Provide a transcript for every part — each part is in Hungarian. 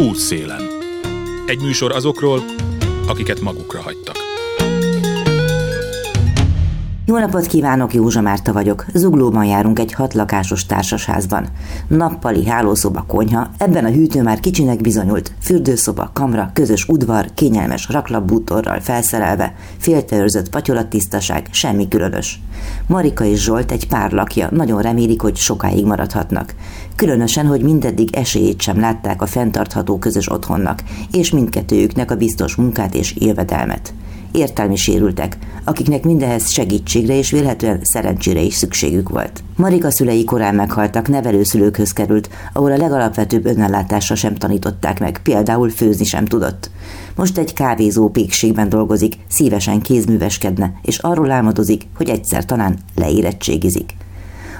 Útszélen. Egy műsor azokról, akiket magukra hagytak. Jó napot kívánok, Józsa Márta vagyok. Zuglóban járunk egy hatlakásos társasházban. Nappali hálószoba konyha, ebben a hűtő már kicsinek bizonyult. Fürdőszoba, kamra, közös udvar, kényelmes raklapbútorral felszerelve, félteőrzött patyolattisztaság, semmi különös. Marika és Zsolt egy pár lakja, nagyon remélik, hogy sokáig maradhatnak. Különösen, hogy mindeddig esélyét sem látták a fenntartható közös otthonnak, és mindkettőjüknek a biztos munkát és jövedelmet értelmi sérültek, akiknek mindehez segítségre és vélhetően szerencsére is szükségük volt. Marika szülei korán meghaltak, nevelőszülőkhöz került, ahol a legalapvetőbb önellátásra sem tanították meg, például főzni sem tudott. Most egy kávézó pékségben dolgozik, szívesen kézműveskedne, és arról álmodozik, hogy egyszer talán leérettségizik.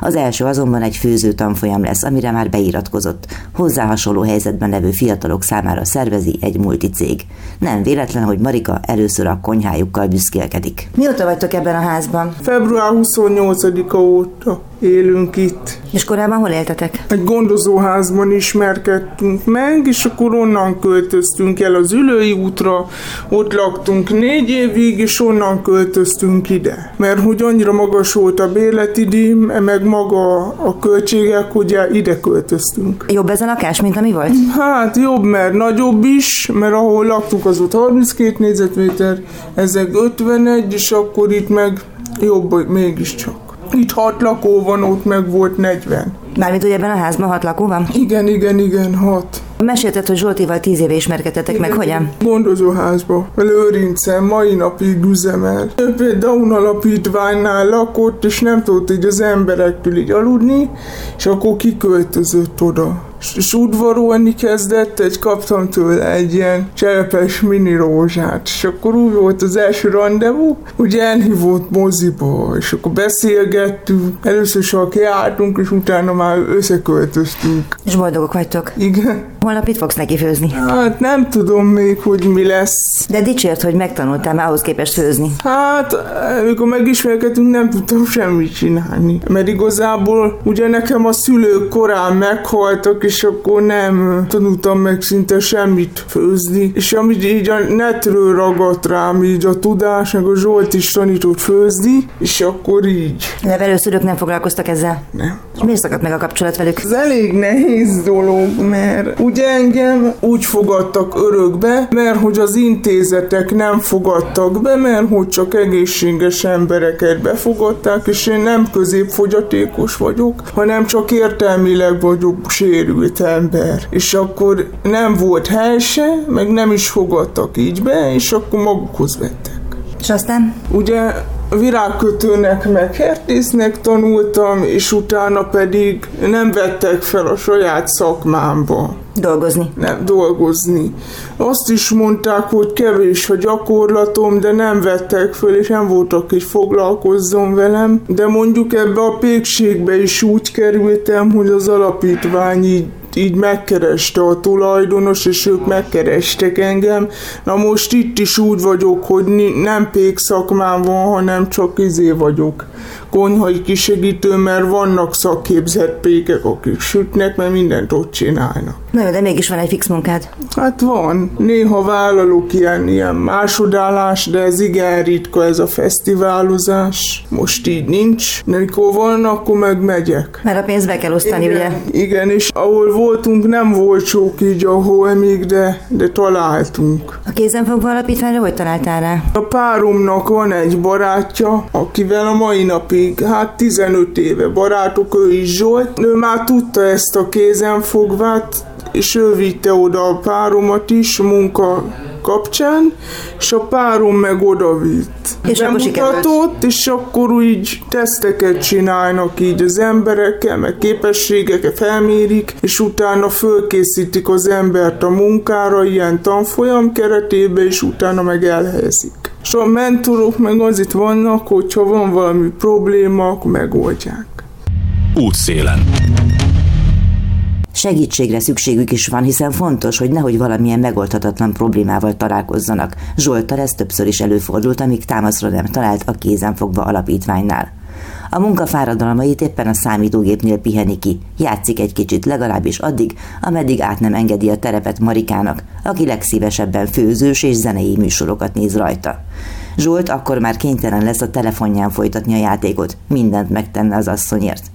Az első azonban egy főző tanfolyam lesz, amire már beiratkozott. Hozzá hasonló helyzetben levő fiatalok számára szervezi egy multicég. Nem véletlen, hogy Marika először a konyhájukkal büszkélkedik. Mióta vagytok ebben a házban? Február 28-a óta élünk itt. És korábban hol éltetek? Egy gondozóházban ismerkedtünk meg, és akkor onnan költöztünk el az Ülői útra, ott laktunk négy évig, és onnan költöztünk ide. Mert hogy annyira magas volt a bérleti meg maga a költségek, hogy ide költöztünk. Jobb ez a lakás, mint ami volt? Hát jobb, mert nagyobb is, mert ahol laktunk az ott 32 négyzetméter, ezek 51, és akkor itt meg jobb mégiscsak. Itt hat lakó van, ott meg volt 40. Mármint, hogy ebben a házban hat lakó van? Igen, igen, igen, hat. Mesélted, hogy Zsoltival tíz éve ismerkedtetek meg, hogyan? Gondozóházba, Lőrincen, mai napig üzemel. Ő például alapítványnál lakott, és nem tudott így az emberektől így aludni, és akkor kiköltözött oda és udvarolni kezdett, egy kaptam tőle egy ilyen cserepes mini rózsát, és akkor úgy volt az első rendezvú, hogy elhívott moziba, és akkor beszélgettünk, először csak jártunk, és utána már összeköltöztünk. És boldogok vagytok? Igen. Holnap itt fogsz neki főzni? Hát nem tudom még, hogy mi lesz. De dicsért, hogy megtanultál már ahhoz képest főzni. Hát, amikor megismerkedtünk, nem tudtam semmit csinálni. Mert igazából ugye nekem a szülők korán meghaltak, és akkor nem tanultam meg szinte semmit főzni. És amit így a netről ragadt rám, így a tudás, meg a Zsolt is tanított főzni, és akkor így. Nevelőszülők nem foglalkoztak ezzel? Nem. És miért szakadt meg a kapcsolat velük? Ez elég nehéz dolog, mert ugye engem úgy fogadtak örökbe, mert hogy az intézetek nem fogadtak be, mert hogy csak egészséges embereket befogadták, és én nem középfogyatékos vagyok, hanem csak értelmileg vagyok sérült ember. És akkor nem volt hely se, meg nem is fogadtak így be, és akkor magukhoz vettek. És aztán? Ugye virágkötőnek meg hertésznek tanultam, és utána pedig nem vettek fel a saját szakmámba. Dolgozni? Nem, dolgozni. Azt is mondták, hogy kevés a gyakorlatom, de nem vettek föl, és nem voltak, hogy foglalkozzon velem. De mondjuk ebbe a pékségbe is úgy kerültem, hogy az alapítvány így így megkereste a tulajdonos, és ők megkerestek engem. Na most itt is úgy vagyok, hogy nem pék szakmám van, hanem csak izé vagyok konyhai kisegítő, mert vannak szakképzett pékek, akik sütnek, mert mindent ott csinálnak. Na jó, de mégis van egy fix munkád. Hát van. Néha vállalok ilyen, ilyen másodállás, de ez igen ritka ez a fesztiválozás. Most így nincs. De mikor van, akkor meg megyek. Mert a pénzt be kell osztani, igen, ugye? Igen, és ahol voltunk, nem volt sok így, ahol még, de, de találtunk. A kézenfogva alapítványra hogy találtál rá? A páromnak van egy barátja, akivel a mai napig, hát 15 éve barátok, ő is Zsolt. Ő már tudta ezt a kézenfogvát, és ő vitte oda a páromat is munka kapcsán, és a párom meg oda vitt. És Bemutatott, és akkor így teszteket csinálnak így az emberekkel, meg képességeket felmérik, és utána fölkészítik az embert a munkára ilyen tanfolyam keretében, és utána meg elhelyezik. És a mentorok meg az itt vannak, hogyha van valami probléma, akkor megoldják. Útszélen. Segítségre szükségük is van, hiszen fontos, hogy nehogy valamilyen megoldhatatlan problémával találkozzanak. Zsoltal ez többször is előfordult, amíg támaszra nem talált a kézenfogva alapítványnál. A munka fáradalmait éppen a számítógépnél piheni ki. Játszik egy kicsit legalábbis addig, ameddig át nem engedi a terepet Marikának, aki legszívesebben főzős és zenei műsorokat néz rajta. Zsolt akkor már kénytelen lesz a telefonján folytatni a játékot, mindent megtenne az asszonyért.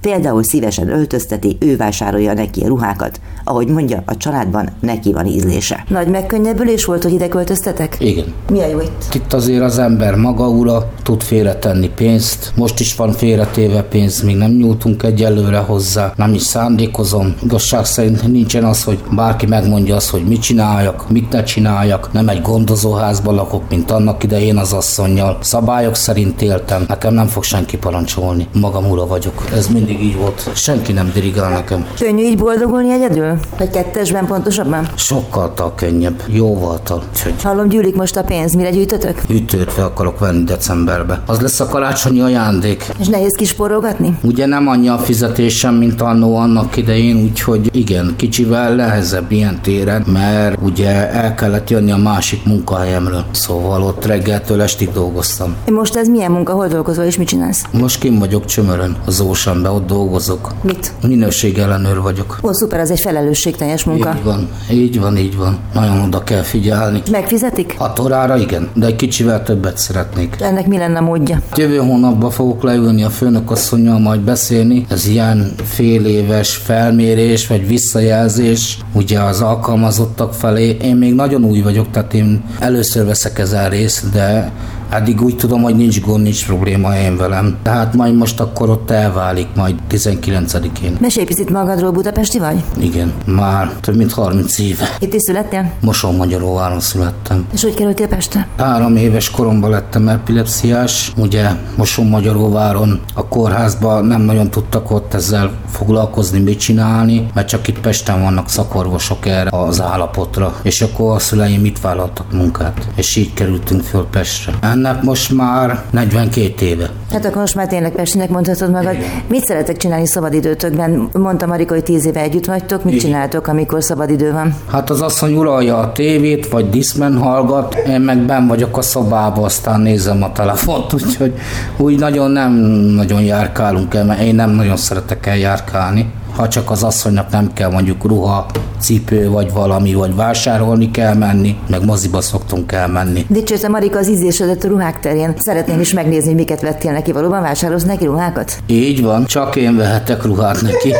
Például szívesen öltözteti, ő vásárolja neki a ruhákat. Ahogy mondja, a családban neki van ízlése. Nagy megkönnyebbülés volt, hogy ide költöztetek? Igen. Mi a jó itt? Itt azért az ember maga ura tud félretenni pénzt. Most is van félretéve pénz, még nem nyújtunk egyelőre hozzá, nem is szándékozom. Igazság szerint nincsen az, hogy bárki megmondja azt, hogy mit csináljak, mit ne csináljak. Nem egy gondozóházban lakok, mint annak idején az asszonynal. Szabályok szerint éltem, nekem nem fog senki parancsolni. Magam ura vagyok. Ez mindig mindig így volt. Senki nem dirigál nekem. Könnyű így boldogulni egyedül? Vagy kettesben pontosabban? Sokkal könnyebb. Jóval tal. Úgyhogy Hallom, gyűlik most a pénz. Mire gyűjtötök? ütőt akarok venni decemberbe. Az lesz a karácsonyi ajándék. És nehéz kisporogatni? Ugye nem annyi a fizetésem, mint annó annak idején, úgyhogy igen, kicsivel nehezebb ilyen téren, mert ugye el kellett jönni a másik munkahelyemről. Szóval ott reggeltől estig dolgoztam. Most ez milyen munka, hol dolgozol és mit csinálsz? Most kim vagyok csömörön, az Oceanbe, ott dolgozok. Mit? Minőségellenőr vagyok. Ó, szuper, az egy felelősségteljes munka. Így van, így van, így van. Nagyon oda kell figyelni. Megfizetik? A torára igen, de egy kicsivel többet szeretnék. Ennek mi lenne módja? Jövő hónapban fogok leülni a főnökasszonynal majd beszélni. Ez ilyen fél éves felmérés vagy visszajelzés ugye az alkalmazottak felé. Én még nagyon új vagyok, tehát én először veszek ezen részt, de Eddig úgy tudom, hogy nincs gond, nincs probléma én velem. Tehát majd most akkor ott elválik, majd 19-én. Mesélj picit magadról, budapesti vagy? Igen, már több mint 30 éve. Itt is születtél? Moson Magyaróváron születtem. És hogy kerültél Pestre? Három éves koromban lettem epilepsziás, ugye Moson Magyaróváron a kórházban nem nagyon tudtak ott ezzel foglalkozni, mit csinálni, mert csak itt Pesten vannak szakorvosok erre az állapotra, és akkor a szüleim itt vállaltak munkát, és így kerültünk föl Pestre. Ennek most már 42 éve. Hát akkor most már tényleg Pestinek mondhatod magad. Mit szeretek csinálni szabadidőtökben? Mondta Marika, hogy tíz éve együtt vagytok. Mit csináltok, amikor szabadidő van? Hát az asszony uralja a tévét, vagy diszmen hallgat, én meg ben vagyok a szobába, aztán nézem a telefont, úgyhogy úgy nagyon nem nagyon járkálunk el, mert én nem nagyon szeretek eljárkálni ha csak az asszonynak nem kell mondjuk ruha, cipő vagy valami, vagy vásárolni kell menni, meg moziba szoktunk elmenni. Dicsérte Marika az ízlésedet a ruhák terén. Szeretném is megnézni, miket vettél neki. Valóban vásárolsz neki ruhákat? Így van, csak én vehetek ruhát neki.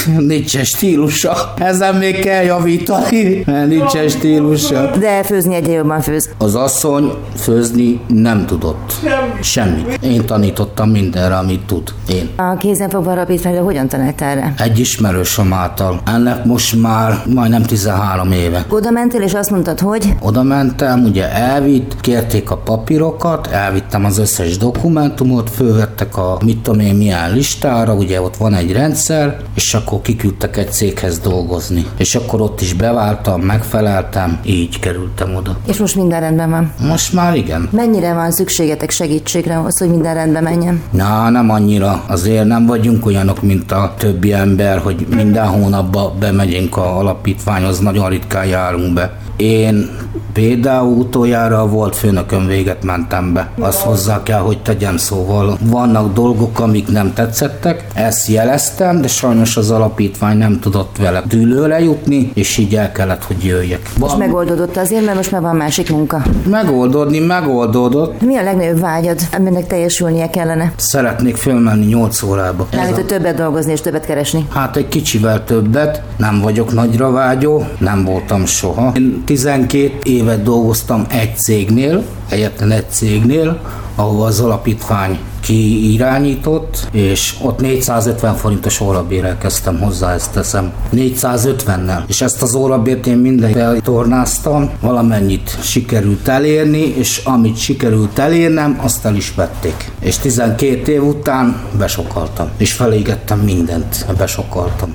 Nincsen stílusa. Ezen még kell javítani, mert nincsen stílusa. De főzni egyre jobban főz. Az asszony főzni nem tudott. Semmit. Én tanítottam mindenre, amit tud. Én. A kézenfogva alapítványra hogyan talált erre? Egy ismerősöm által. Ennek most már majdnem 13 éve. Oda mentél, és azt mondtad, hogy Oda mentem, ugye elvitt, kérték a papírokat, elvittem az összes dokumentumot, fölvettek a mit tudom én milyen listára, ugye ott van egy rendszer, és akkor kiküldtek egy céghez dolgozni. És akkor ott is beváltam, megfeleltem, így kerültem oda. és most minden rendben van. Most már igen. Mennyire van szükségetek segítségre ahhoz, hogy minden rendben menjen? Na, nem annyira. Azért nem vagyunk olyanok, mint a többi ember, hogy minden hónapban bemegyünk a alapítványhoz, nagyon ritkán járunk be. Én például utoljára volt főnökön véget mentem be. Azt hozzá kell, hogy tegyem szóval. Vannak dolgok, amik nem tetszettek, ezt jeleztem, de sajnos az alapítvány nem tudott vele dűlőre jutni, és így el kellett, hogy jöjjek. Van, megoldódott azért, mert most már van másik munka. megoldódni, megoldódott. Mi a legnagyobb vágyad, aminek teljesülnie kellene? Szeretnék fölmenni 8 órába. Mármint, hogy többet dolgozni és többet keresni. Hát egy kicsivel többet, nem vagyok nagyra vágyó, nem voltam soha. Én 12 évet dolgoztam egy cégnél, egyetlen egy cégnél, ahova az alapítvány kiirányított, és ott 450 forintos órabérrel kezdtem hozzá, ezt teszem. 450-nel. És ezt az órabért én minden tornáztam, valamennyit sikerült elérni, és amit sikerült elérnem, azt el is vették. És 12 év után besokaltam, és felégettem mindent, besokaltam.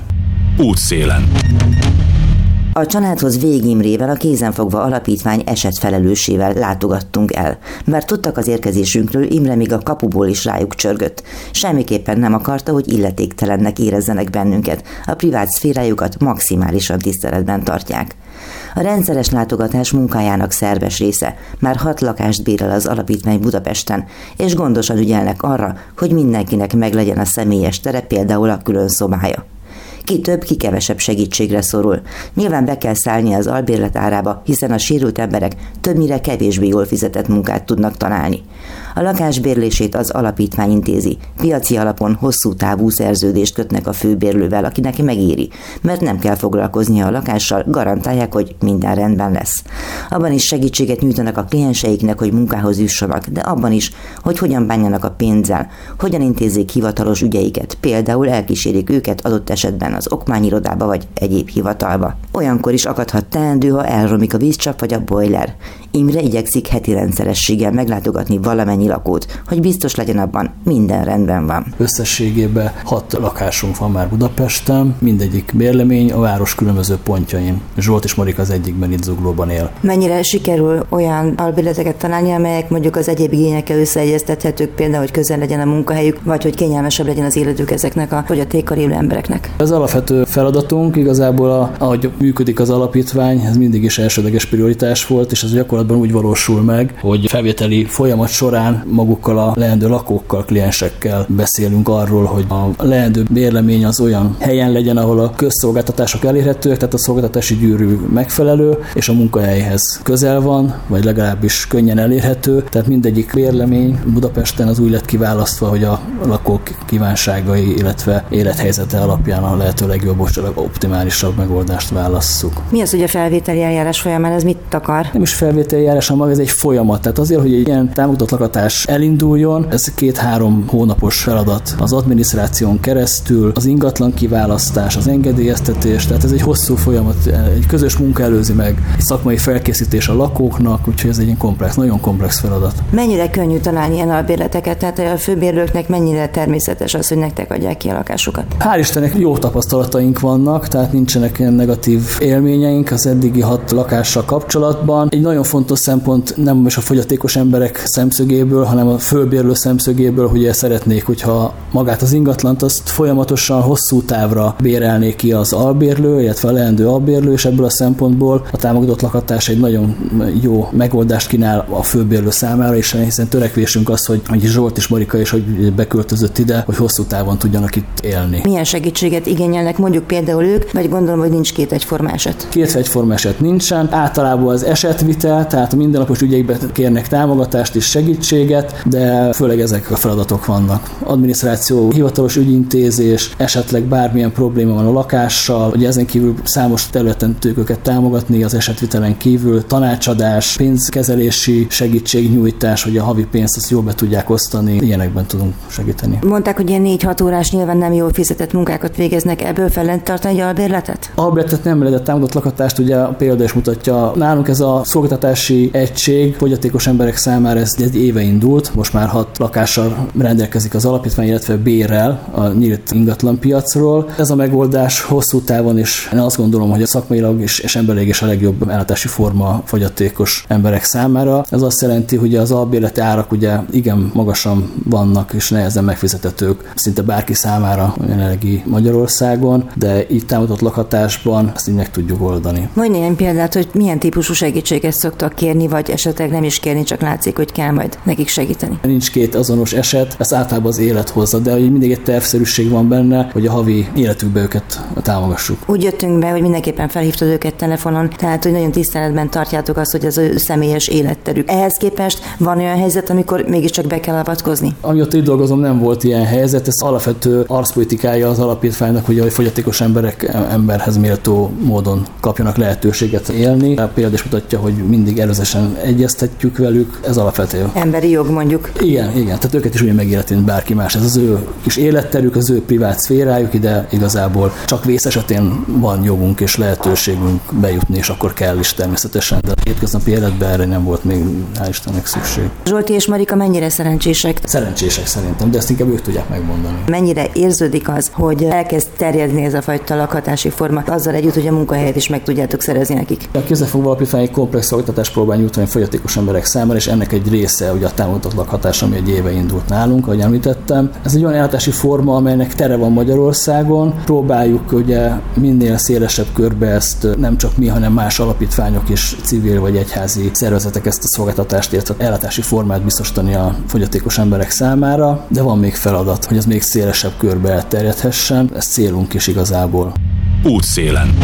Útszélen. A családhoz végimrével a kézenfogva alapítvány esetfelelősével látogattunk el, mert tudtak az érkezésünkről, Imre még a kapuból is rájuk csörgött. Semmiképpen nem akarta, hogy illetéktelennek érezzenek bennünket, a privát szférájukat maximálisan tiszteletben tartják. A rendszeres látogatás munkájának szerves része. Már hat lakást bérel az alapítvány Budapesten, és gondosan ügyelnek arra, hogy mindenkinek meglegyen a személyes tere, például a külön szobája. Ki több, ki kevesebb segítségre szorul. Nyilván be kell szállni az albérlet árába, hiszen a sérült emberek többnyire kevésbé jól fizetett munkát tudnak találni. A lakásbérlését az alapítvány intézi. Piaci alapon hosszú távú szerződést kötnek a főbérlővel, akinek megéri, mert nem kell foglalkoznia a lakással, garantálják, hogy minden rendben lesz. Abban is segítséget nyújtanak a klienseiknek, hogy munkához jussanak, de abban is, hogy hogyan bánjanak a pénzzel, hogyan intézzék hivatalos ügyeiket, például elkísérik őket adott esetben az okmányirodába vagy egyéb hivatalba. Olyankor is akadhat teendő, ha elromik a vízcsap vagy a boiler. Imre igyekszik heti rendszerességgel meglátogatni valamennyi lakót, hogy biztos legyen abban, minden rendben van. Összességében hat lakásunk van már Budapesten, mindegyik bérlemény a város különböző pontjain. Zsolt és Marika az egyikben itt Zuglóban él. Mennyire sikerül olyan albérleteket találni, amelyek mondjuk az egyéb igényekkel összeegyeztethetők, például, hogy közel legyen a munkahelyük, vagy hogy kényelmesebb legyen az életük ezeknek a fogyatékkal élő embereknek? Ez alapvető feladatunk, igazából a, ahogy működik az alapítvány, ez mindig is elsődleges prioritás volt, és ez gyakorlatban úgy valósul meg, hogy felvételi folyamat során magukkal a leendő lakókkal, kliensekkel beszélünk arról, hogy a leendő bérlemény az olyan helyen legyen, ahol a közszolgáltatások elérhetőek, tehát a szolgáltatási gyűrű megfelelő, és a munkahelyhez közel van, vagy legalábbis könnyen elérhető. Tehát mindegyik bérlemény Budapesten az úgy lett kiválasztva, hogy a lakók kívánságai, illetve élethelyzete alapján a lehető legjobb, optimálisabb megoldást válasszuk. Mi az, hogy a felvételi eljárás folyamán ez mit akar? Nem is felvételi eljárás, hanem ez egy folyamat. Tehát azért, hogy egy ilyen támogatott lakatás elinduljon, ez két-három hónapos feladat. Az adminisztráción keresztül, az ingatlan kiválasztás, az engedélyeztetés, tehát ez egy hosszú folyamat, egy közös munka előzi meg, egy szakmai felkészítés a lakóknak, úgyhogy ez egy komplex, nagyon komplex feladat. Mennyire könnyű találni ilyen albérleteket, tehát a főbérlőknek mennyire természetes az, hogy nektek adják ki a lakásokat? Hál' Istennek jó tapasztalataink vannak, tehát nincsenek ilyen negatív élményeink az eddigi hat lakással kapcsolatban. Egy nagyon fontos szempont nem is a fogyatékos emberek szemszögéből, hanem a fölbérlő szemszögéből, hogy szeretnék, hogyha magát az ingatlant azt folyamatosan hosszú távra bérelné ki az albérlő, illetve a leendő albérlő, és ebből a szempontból a támogatott lakatás egy nagyon jó megoldást kínál a főbérlő számára, és hiszen törekvésünk az, hogy, hogy Zsolt és Marika is, hogy beköltözött ide, hogy hosszú távon tudjanak itt élni. Milyen segítséget igényelnek mondjuk például ők, vagy gondolom, hogy nincs két egyforma eset? Két egyforma eset nincsen. Általában az esetvitel, tehát a mindennapos ügyeikben kérnek támogatást és segítséget, de főleg ezek a feladatok vannak. Adminisztráció, hivatalos ügyintézés, esetleg bármilyen probléma van a lakással, hogy ezen kívül számos területen tudjuk őket támogatni, az esetvitelen kívül tanácsadás, pénzkezelési segítségnyújtás, hogy a havi pénzt azt jól be tudják osztani, ilyenekben tudunk segíteni. Mondták, hogy ilyen 4-6 órás nyilván nem jól fizetett munkákat végeznek, ebből fel tartani egy albérletet? Albérletet nem lehet, támogatott lakatást ugye a példa is mutatja. Nálunk ez a szolgáltatási egység fogyatékos emberek számára ez egy éve indult, most már hat lakással rendelkezik az alapítvány, illetve bérrel a nyílt ingatlan piacról. Ez a megoldás hosszú távon is én azt gondolom, hogy a szakmailag is és emberileg is a legjobb ellátási forma fogyatékos emberek számára. Ez azt jelenti, hogy az albérleti árak ugye igen magasan vannak és nehezen megfizethetők szinte bárki számára jelenlegi Magyarországon, de így támogatott lakhatásban ezt így meg tudjuk oldani. Mondj ilyen példát, hogy milyen típusú segítséget szoktak kérni, vagy esetleg nem is kérni, csak látszik, hogy kell majd nekik segíteni. Nincs két azonos eset, ez általában az élet hozza, de hogy mindig egy tervszerűség van benne, hogy a havi életükbe őket támogassuk. Úgy jöttünk be, hogy mindenképpen felhívtad őket telefonon, tehát hogy nagyon tiszteletben tartjátok azt, hogy az ő személyes életterük. Ehhez képest van olyan helyzet, amikor mégiscsak be kell avatkozni. Amióta itt dolgozom, nem volt ilyen helyzet, ez alapvető arszpolitikája az alapítványnak, hogy a fogyatékos emberek emberhez méltó módon kapjanak lehetőséget élni. A példa is mutatja, hogy mindig előzesen egyeztetjük velük, ez alapvető. Emberi jog mondjuk. Igen, igen, tehát őket is úgy megéleti, mint bárki más. Ez az ő kis életterük, az ő privát szférájuk, ide igazából csak vész esetén van jogunk és lehetőségünk bejutni, és akkor kell is természetesen, de a hétköznapi életben erre nem volt még, hál' Istennek szükség. Zsolti és Marika mennyire szerencsések? Szerencsések szerintem, de ezt inkább ők tudják megmondani. Mennyire érződik az, hogy elkezd terjedni ez a fajta lakhatási forma, azzal együtt, hogy a munkahelyet is meg tudjátok szerezni nekik? A kézzelfogva alapítvány egy komplex szolgáltatást próbál nyújtani fogyatékos emberek számára, és ennek egy része ugye a támogatott lakhatás, ami egy éve indult nálunk, ahogy említettem. Ez egy olyan ellátási forma, amelynek tere van Magyarországon. Próbáljuk ugye minél szélesebb körbe ezt nem csak mi, hanem más alapítványok is, civil vagy egyházi szervezetek ezt a szolgáltatást, illetve ellátási formát biztosítani a fogyatékos emberek számára, de van még feladat, hogy ez még szélesebb körbe elterjedhessen. Ez célunk is igazából. Útszélen.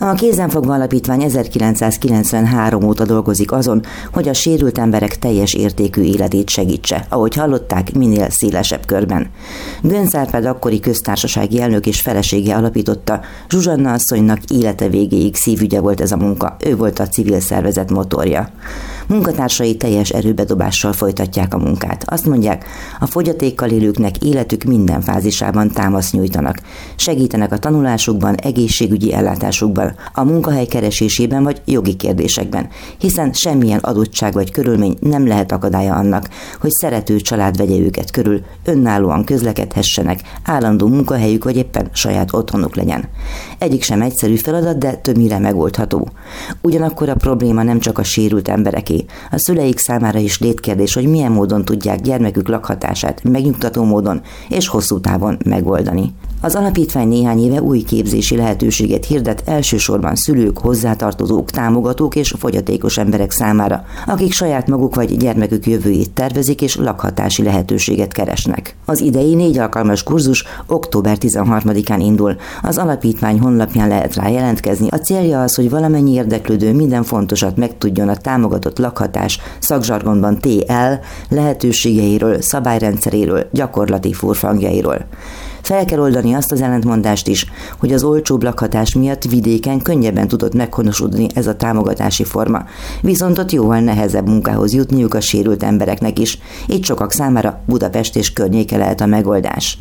A Kézenfogva Alapítvány 1993 óta dolgozik azon, hogy a sérült emberek teljes értékű életét segítse, ahogy hallották, minél szélesebb körben. Gönc Árpád akkori köztársasági elnök és felesége alapította, Zsuzsanna asszonynak élete végéig szívügye volt ez a munka, ő volt a civil szervezet motorja. Munkatársai teljes erőbedobással folytatják a munkát. Azt mondják, a fogyatékkal élőknek életük minden fázisában támaszt nyújtanak. Segítenek a tanulásukban, egészségügyi ellátásukban, a munkahely keresésében vagy jogi kérdésekben, hiszen semmilyen adottság vagy körülmény nem lehet akadálya annak, hogy szerető család vegye őket körül, önállóan közlekedhessenek, állandó munkahelyük vagy éppen saját otthonuk legyen. Egyik sem egyszerű feladat, de többnyire megoldható. Ugyanakkor a probléma nem csak a sérült embereké, a szüleik számára is létkérdés, hogy milyen módon tudják gyermekük lakhatását megnyugtató módon és hosszú távon megoldani. Az alapítvány néhány éve új képzési lehetőséget hirdet elsősorban szülők, hozzátartozók, támogatók és fogyatékos emberek számára, akik saját maguk vagy gyermekük jövőjét tervezik és lakhatási lehetőséget keresnek. Az idei négy alkalmas kurzus október 13-án indul. Az alapítvány honlapján lehet rá jelentkezni. A célja az, hogy valamennyi érdeklődő minden fontosat megtudjon a támogatott lakhatás szakzsargonban TL lehetőségeiről, szabályrendszeréről, gyakorlati furfangjairól. Fel kell oldani azt az ellentmondást is, hogy az olcsóbb lakhatás miatt vidéken könnyebben tudott meghonosodni ez a támogatási forma, viszont ott jóval nehezebb munkához jutniuk a sérült embereknek is, így sokak számára Budapest és környéke lehet a megoldás.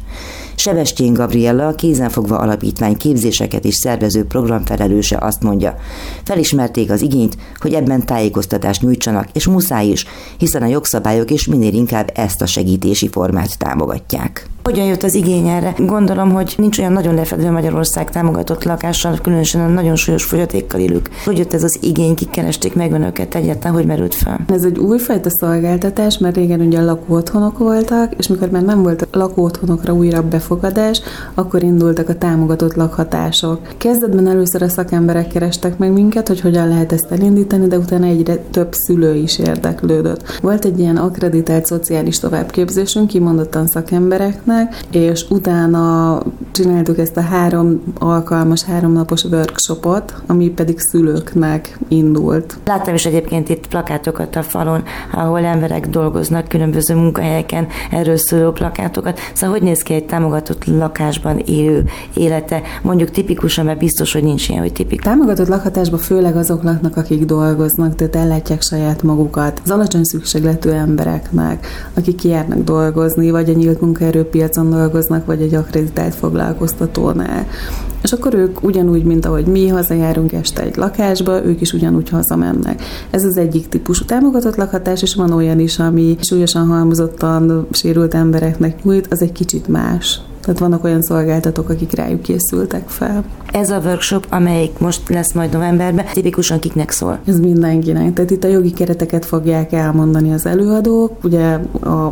Sebestyén Gabriella, a Kézenfogva Alapítvány képzéseket is szervező programfelelőse azt mondja, felismerték az igényt, hogy ebben tájékoztatást nyújtsanak, és muszáj is, hiszen a jogszabályok is minél inkább ezt a segítési formát támogatják. Hogyan jött az igény erre? Gondolom, hogy nincs olyan nagyon lefedő Magyarország támogatott lakással, különösen a nagyon súlyos fogyatékkal élők. Hogy jött ez az igény, kikeresték meg önöket egyáltalán, hogy merült fel? Ez egy újfajta szolgáltatás, mert régen ugye lakóotthonok voltak, és mikor már nem volt lakóotthonokra újra befogadás, akkor indultak a támogatott lakhatások. Kezdetben először a szakemberek kerestek meg minket, hogy hogyan lehet ezt elindítani, de utána egyre több szülő is érdeklődött. Volt egy ilyen akreditált szociális továbbképzésünk, kimondottan szakembereknek, meg, és utána csináltuk ezt a három alkalmas, háromnapos workshopot, ami pedig szülőknek indult. Láttam is egyébként itt plakátokat a falon, ahol emberek dolgoznak különböző munkahelyeken, erről szóló plakátokat. Szóval hogy néz ki egy támogatott lakásban élő élete? Mondjuk tipikusan, mert biztos, hogy nincs ilyen, hogy tipikus. Támogatott lakhatásban főleg azok laknak, akik dolgoznak, tehát ellátják saját magukat. Az alacsony szükségletű embereknek, akik kijárnak dolgozni, vagy a nyílt munkaerőpiac piacon dolgoznak, vagy egy akreditált foglalkoztatónál. És akkor ők ugyanúgy, mint ahogy mi hazajárunk este egy lakásba, ők is ugyanúgy hazamennek. Ez az egyik típusú támogatott lakhatás, és van olyan is, ami súlyosan halmozottan sérült embereknek nyújt, az egy kicsit más. Tehát vannak olyan szolgáltatók, akik rájuk készültek fel. Ez a workshop, amelyik most lesz majd novemberben, tipikusan kiknek szól? Ez mindenkinek. Tehát itt a jogi kereteket fogják elmondani az előadók. Ugye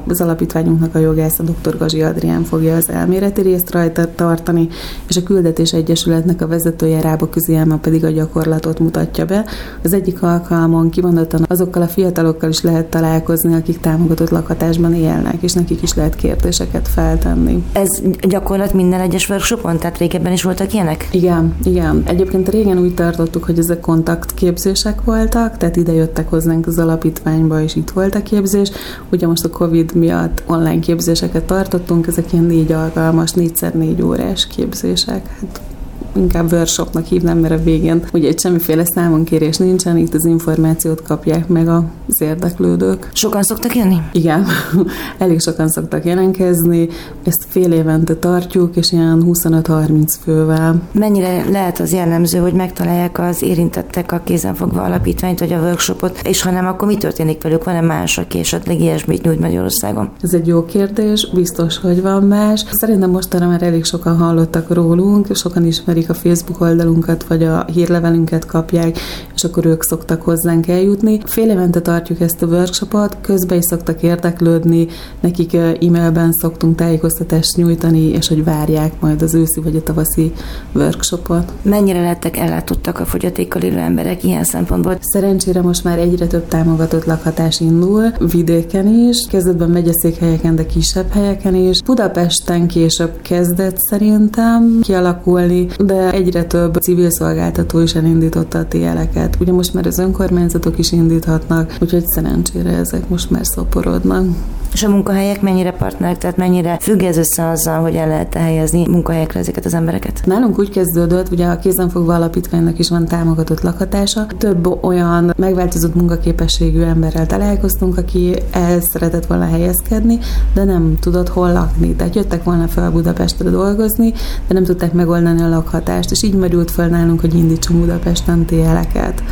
az alapítványunknak a jogásza dr. Gazi Adrián fogja az elméleti részt rajta tartani, és a Küldetés Egyesületnek a vezetője Rába Küzielme pedig a gyakorlatot mutatja be. Az egyik alkalmon kimondottan azokkal a fiatalokkal is lehet találkozni, akik támogatott lakhatásban élnek, és nekik is lehet kérdéseket feltenni. Ez gyakorlat minden egyes workshopon? Tehát régebben is voltak ilyenek? Igen, igen. Egyébként régen úgy tartottuk, hogy ezek kontaktképzések voltak, tehát ide jöttek hozzánk az alapítványba, és itt volt a képzés. Ugye most a Covid miatt online képzéseket tartottunk, ezek ilyen négy alkalmas, négyszer négy órás képzések. Hát inkább workshopnak hívnám, mert a végén ugye egy semmiféle számonkérés nincsen, itt az információt kapják meg az érdeklődők. Sokan szoktak jönni? Igen, elég sokan szoktak jelentkezni, ezt fél évente tartjuk, és ilyen 25-30 fővel. Mennyire lehet az jellemző, hogy megtalálják az érintettek a kézenfogva alapítványt, vagy a workshopot, és ha nem, akkor mi történik velük? Van-e más, aki esetleg ilyesmit nyújt Magyarországon? Ez egy jó kérdés, biztos, hogy van más. Szerintem mostanra már elég sokan hallottak rólunk, sokan ismerik a Facebook oldalunkat, vagy a hírlevelünket kapják, és akkor ők szoktak hozzánk eljutni. Fél évente tartjuk ezt a workshopot, közben is szoktak érdeklődni, nekik e-mailben szoktunk tájékoztatást nyújtani, és hogy várják majd az őszi vagy a tavaszi workshopot. Mennyire lettek ellátottak a fogyatékkal élő emberek ilyen szempontból? Szerencsére most már egyre több támogatott lakhatás indul, vidéken is, kezdetben megyeszékhelyeken, de kisebb helyeken is. Budapesten később kezdett szerintem kialakulni, de egyre több civil szolgáltató is elindította a TL-eket. Ugye most már az önkormányzatok is indíthatnak, úgyhogy szerencsére ezek most már szoporodnak. És a munkahelyek mennyire partnerek, tehát mennyire függ ez össze azzal, hogy el lehet helyezni munkahelyekre ezeket az embereket? Nálunk úgy kezdődött, ugye a kézenfogva alapítványnak is van támogatott lakhatása. Több olyan megváltozott munkaképességű emberrel találkoztunk, aki el szeretett volna helyezkedni, de nem tudott hol lakni. Tehát jöttek volna fel Budapestre dolgozni, de nem tudták megoldani a lakhatást, és így merült fel nálunk, hogy indítsunk Budapesten TL-eket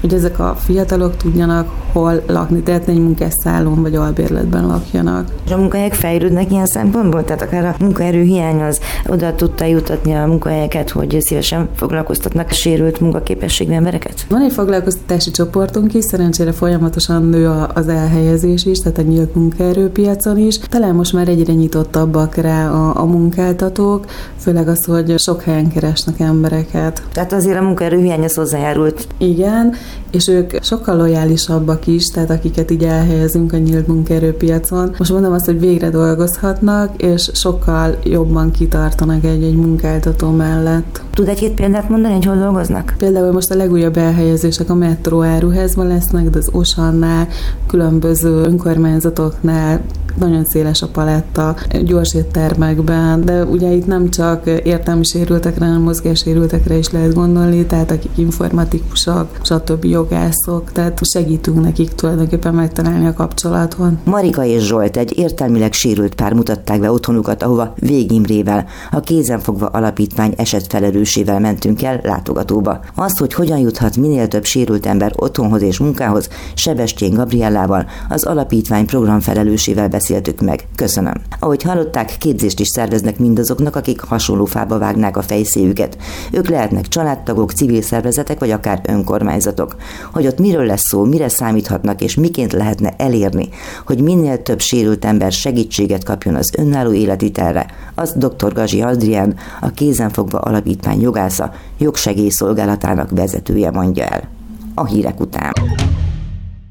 hogy ezek a fiatalok tudjanak hol lakni, tehát egy munkásszállón vagy albérletben lakjanak. És a munkahelyek fejlődnek ilyen szempontból? Tehát akár a munkaerő hiány az oda tudta jutatni a munkahelyeket, hogy szívesen foglalkoztatnak sérült munkaképességű embereket? Van egy foglalkoztatási csoportunk is, szerencsére folyamatosan nő az elhelyezés is, tehát a nyílt munkaerőpiacon is. Talán most már egyre nyitottabbak rá a, a munkáltatók, főleg az, hogy sok helyen keresnek embereket. Tehát azért a munkaerő hiány az hozzájárult. Igen, és ők sokkal lojálisabbak is, tehát akiket így elhelyezünk a nyílt munkaerőpiacon. Most mondom azt, hogy végre dolgozhatnak, és sokkal jobban kitartanak egy-egy munkáltató mellett. Tud egy-két példát mondani, hogy hol dolgoznak? Például most a legújabb elhelyezések a metró áruházban lesznek, de az Osannál, különböző önkormányzatoknál, nagyon széles a paletta, gyors éttermekben, de ugye itt nem csak értelmi sérültekre, hanem mozgássérültekre is lehet gondolni, tehát akik informatikusok, stb. jogászok, tehát segítünk nekik tulajdonképpen megtalálni a kapcsolatot. Marika és Zsolt egy értelmileg sérült pár mutatták be otthonukat, ahova Végimrével, a kézenfogva alapítvány esetfelelősével mentünk el látogatóba. Azt, hogy hogyan juthat minél több sérült ember otthonhoz és munkához, Sebestyén Gabriellával, az alapítvány programfelelősével beszéltük meg. Köszönöm. Ahogy hallották, képzést is szerveznek mindazoknak, akik hasonló fába vágnák a fejszéjüket. Ők lehetnek családtagok, civil szervezetek vagy akár önkormányzatok. Hogy ott miről lesz szó, mire számíthatnak és miként lehetne elérni, hogy minél több sérült ember segítséget kapjon az önálló életvitelre, az dr. Gazsi Adrián, a Kézenfogva Alapítvány jogásza, jogsegélyszolgálatának vezetője mondja el. A hírek után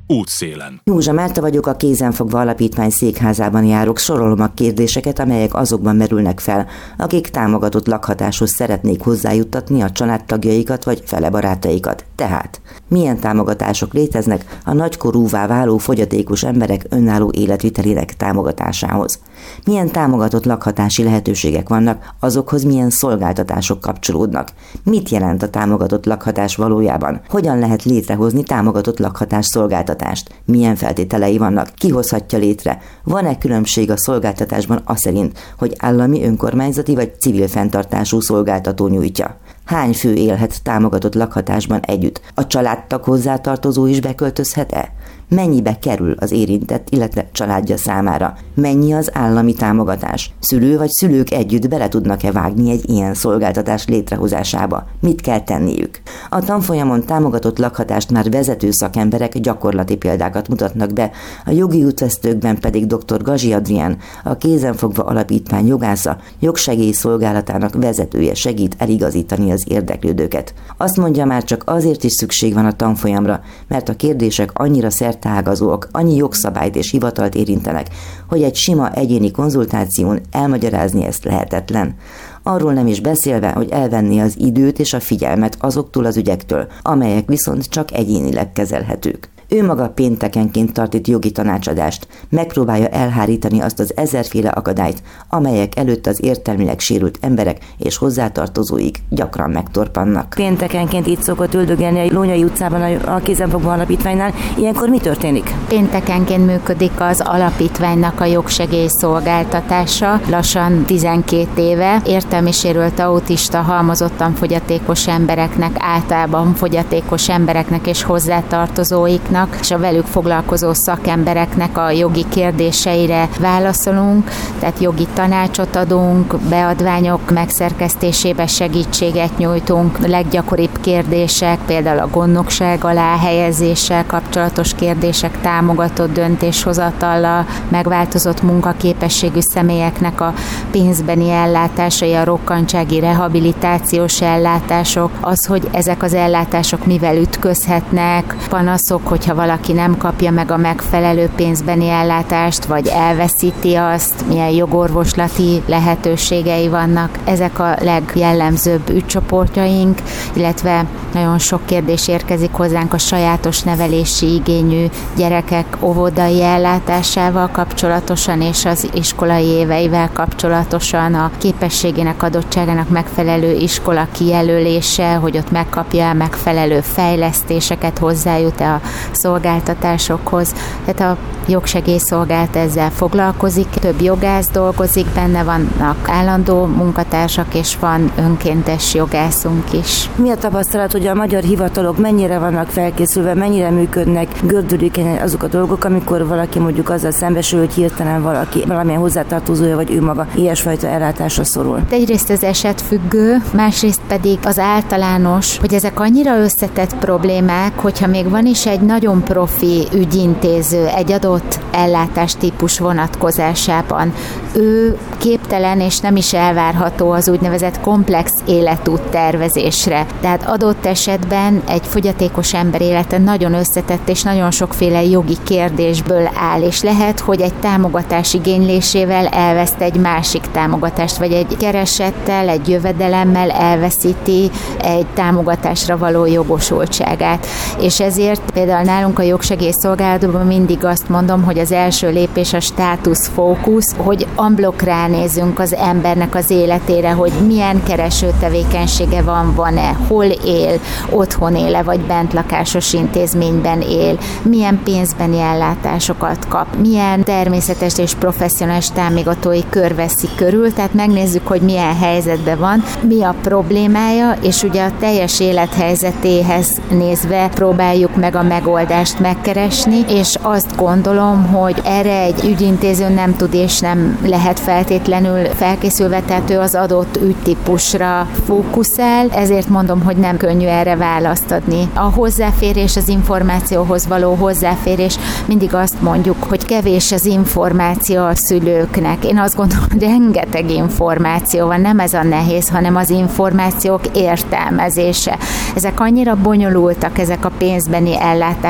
útszélen. Józsa Márta vagyok, a Kézenfogva Alapítvány székházában járok, sorolom a kérdéseket, amelyek azokban merülnek fel, akik támogatott lakhatáshoz szeretnék hozzájuttatni a családtagjaikat vagy fele barátaikat. Tehát, milyen támogatások léteznek a nagykorúvá váló fogyatékos emberek önálló életvitelének támogatásához? Milyen támogatott lakhatási lehetőségek vannak, azokhoz milyen szolgáltatások kapcsolódnak? Mit jelent a támogatott lakhatás valójában? Hogyan lehet létrehozni támogatott lakhatás szolgáltatást? Szolgáltatást, milyen feltételei vannak, ki létre, van-e különbség a szolgáltatásban az szerint, hogy állami, önkormányzati vagy civil fenntartású szolgáltató nyújtja. Hány fő élhet támogatott lakhatásban együtt? A családtag hozzátartozó is beköltözhet-e? Mennyibe kerül az érintett, illetve családja számára, mennyi az állami támogatás, szülő vagy szülők együtt bele tudnak-e vágni egy ilyen szolgáltatás létrehozásába, mit kell tenniük. A tanfolyamon támogatott lakhatást már vezető szakemberek gyakorlati példákat mutatnak be, a jogi útvesztőkben pedig dr. Gazsi Adrián, a kézenfogva alapítvány jogásza, jogsegély szolgálatának vezetője segít eligazítani az érdeklődőket. Azt mondja már csak azért is szükség van a tanfolyamra, mert a kérdések annyira szert szertágazóak, annyi jogszabályt és hivatalt érintenek, hogy egy sima egyéni konzultáción elmagyarázni ezt lehetetlen. Arról nem is beszélve, hogy elvenni az időt és a figyelmet azoktól az ügyektől, amelyek viszont csak egyénileg kezelhetők. Ő maga péntekenként tart itt jogi tanácsadást, megpróbálja elhárítani azt az ezerféle akadályt, amelyek előtt az értelmileg sérült emberek és hozzátartozóik gyakran megtorpannak. Péntekenként itt szokott üldögélni a Lónyai utcában a kézenfogó alapítványnál. Ilyenkor mi történik? Péntekenként működik az alapítványnak a jogsegély szolgáltatása. Lassan 12 éve értelmi sérült autista, halmozottan fogyatékos embereknek, általában fogyatékos embereknek és hozzátartozóiknak vannak, és a velük foglalkozó szakembereknek a jogi kérdéseire válaszolunk, tehát jogi tanácsot adunk, beadványok megszerkesztésébe segítséget nyújtunk, leggyakoribb kérdések, például a gondnokság alá helyezéssel kapcsolatos kérdések támogatott döntéshozatallal, megváltozott munkaképességű személyeknek a pénzbeni ellátásai, a rokkantsági rehabilitációs ellátások, az, hogy ezek az ellátások mivel ütközhetnek, panaszok, hogyha valaki nem kapja meg a megfelelő pénzbeni ellátást, vagy elveszíti azt, milyen jogorvoslati lehetőségei vannak. Ezek a legjellemzőbb ügycsoportjaink, illetve nagyon sok kérdés érkezik hozzánk a sajátos nevelési igényű gyerekek óvodai ellátásával kapcsolatosan és az iskolai éveivel kapcsolatosan a képességének adottságának megfelelő iskola kijelölése, hogy ott megkapja a megfelelő fejlesztéseket, hozzájut-e a szolgáltatásokhoz. Tehát a jogsegélyszolgált ezzel foglalkozik, több jogász dolgozik benne, vannak állandó munkatársak, és van önkéntes jogászunk is. Mi a tapasztalat, hogy a magyar hivatalok mennyire vannak felkészülve, mennyire működnek, gördülékenyen azok a dolgok, amikor valaki mondjuk azzal szembesül, hogy hirtelen valaki valamilyen hozzátartozója vagy ő maga ilyesfajta ellátásra szorul. Egyrészt az eset függő, másrészt pedig az általános, hogy ezek annyira összetett problémák, hogyha még van is egy nagyon profi ügyintéző egy adott ellátástípus vonatkozásában, ő képtelen és nem is elvárható az úgynevezett komplex életút tervezésre. Tehát adott esetben egy fogyatékos ember élete nagyon összetett és nagyon sokféle jogi kérdésből áll, és lehet, hogy egy támogatás igénylésével elveszt egy másik támogatást, vagy egy keresettel, egy jövedelemmel elveszíti egy támogatásra való jogosultságát. És ezért például nálunk a jogsegélyszolgálatban mindig azt mondom, hogy az első lépés a státusz fókusz, hogy amblok ránézünk az embernek az életére, hogy milyen kereső tevékenysége van, van-e, hol él, otthon éle, vagy bentlakásos intézményben él, milyen pénzbeni ellátásokat kap, milyen természetes és professzionális támogatói kör veszi körül, tehát megnézzük, hogy milyen helyzetben van, mi a problémája, és ugye a teljes élethelyzetéhez nézve próbáljuk meg a megoldást megkeresni, és azt gondolom, hogy erre egy ügyintéző nem tud és nem lehet feltétlenül felkészülve, tehát ő az adott ügytípusra fókuszál, ezért mondom, hogy nem könnyű erre választ adni. A hozzáférés, az információhoz való hozzáférés, mindig azt mondjuk, hogy kevés az információ a szülőknek. Én azt gondolom, hogy rengeteg információ van, nem ez a nehéz, hanem az információk értelmezése. Ezek annyira bonyolultak, ezek a pénzbeni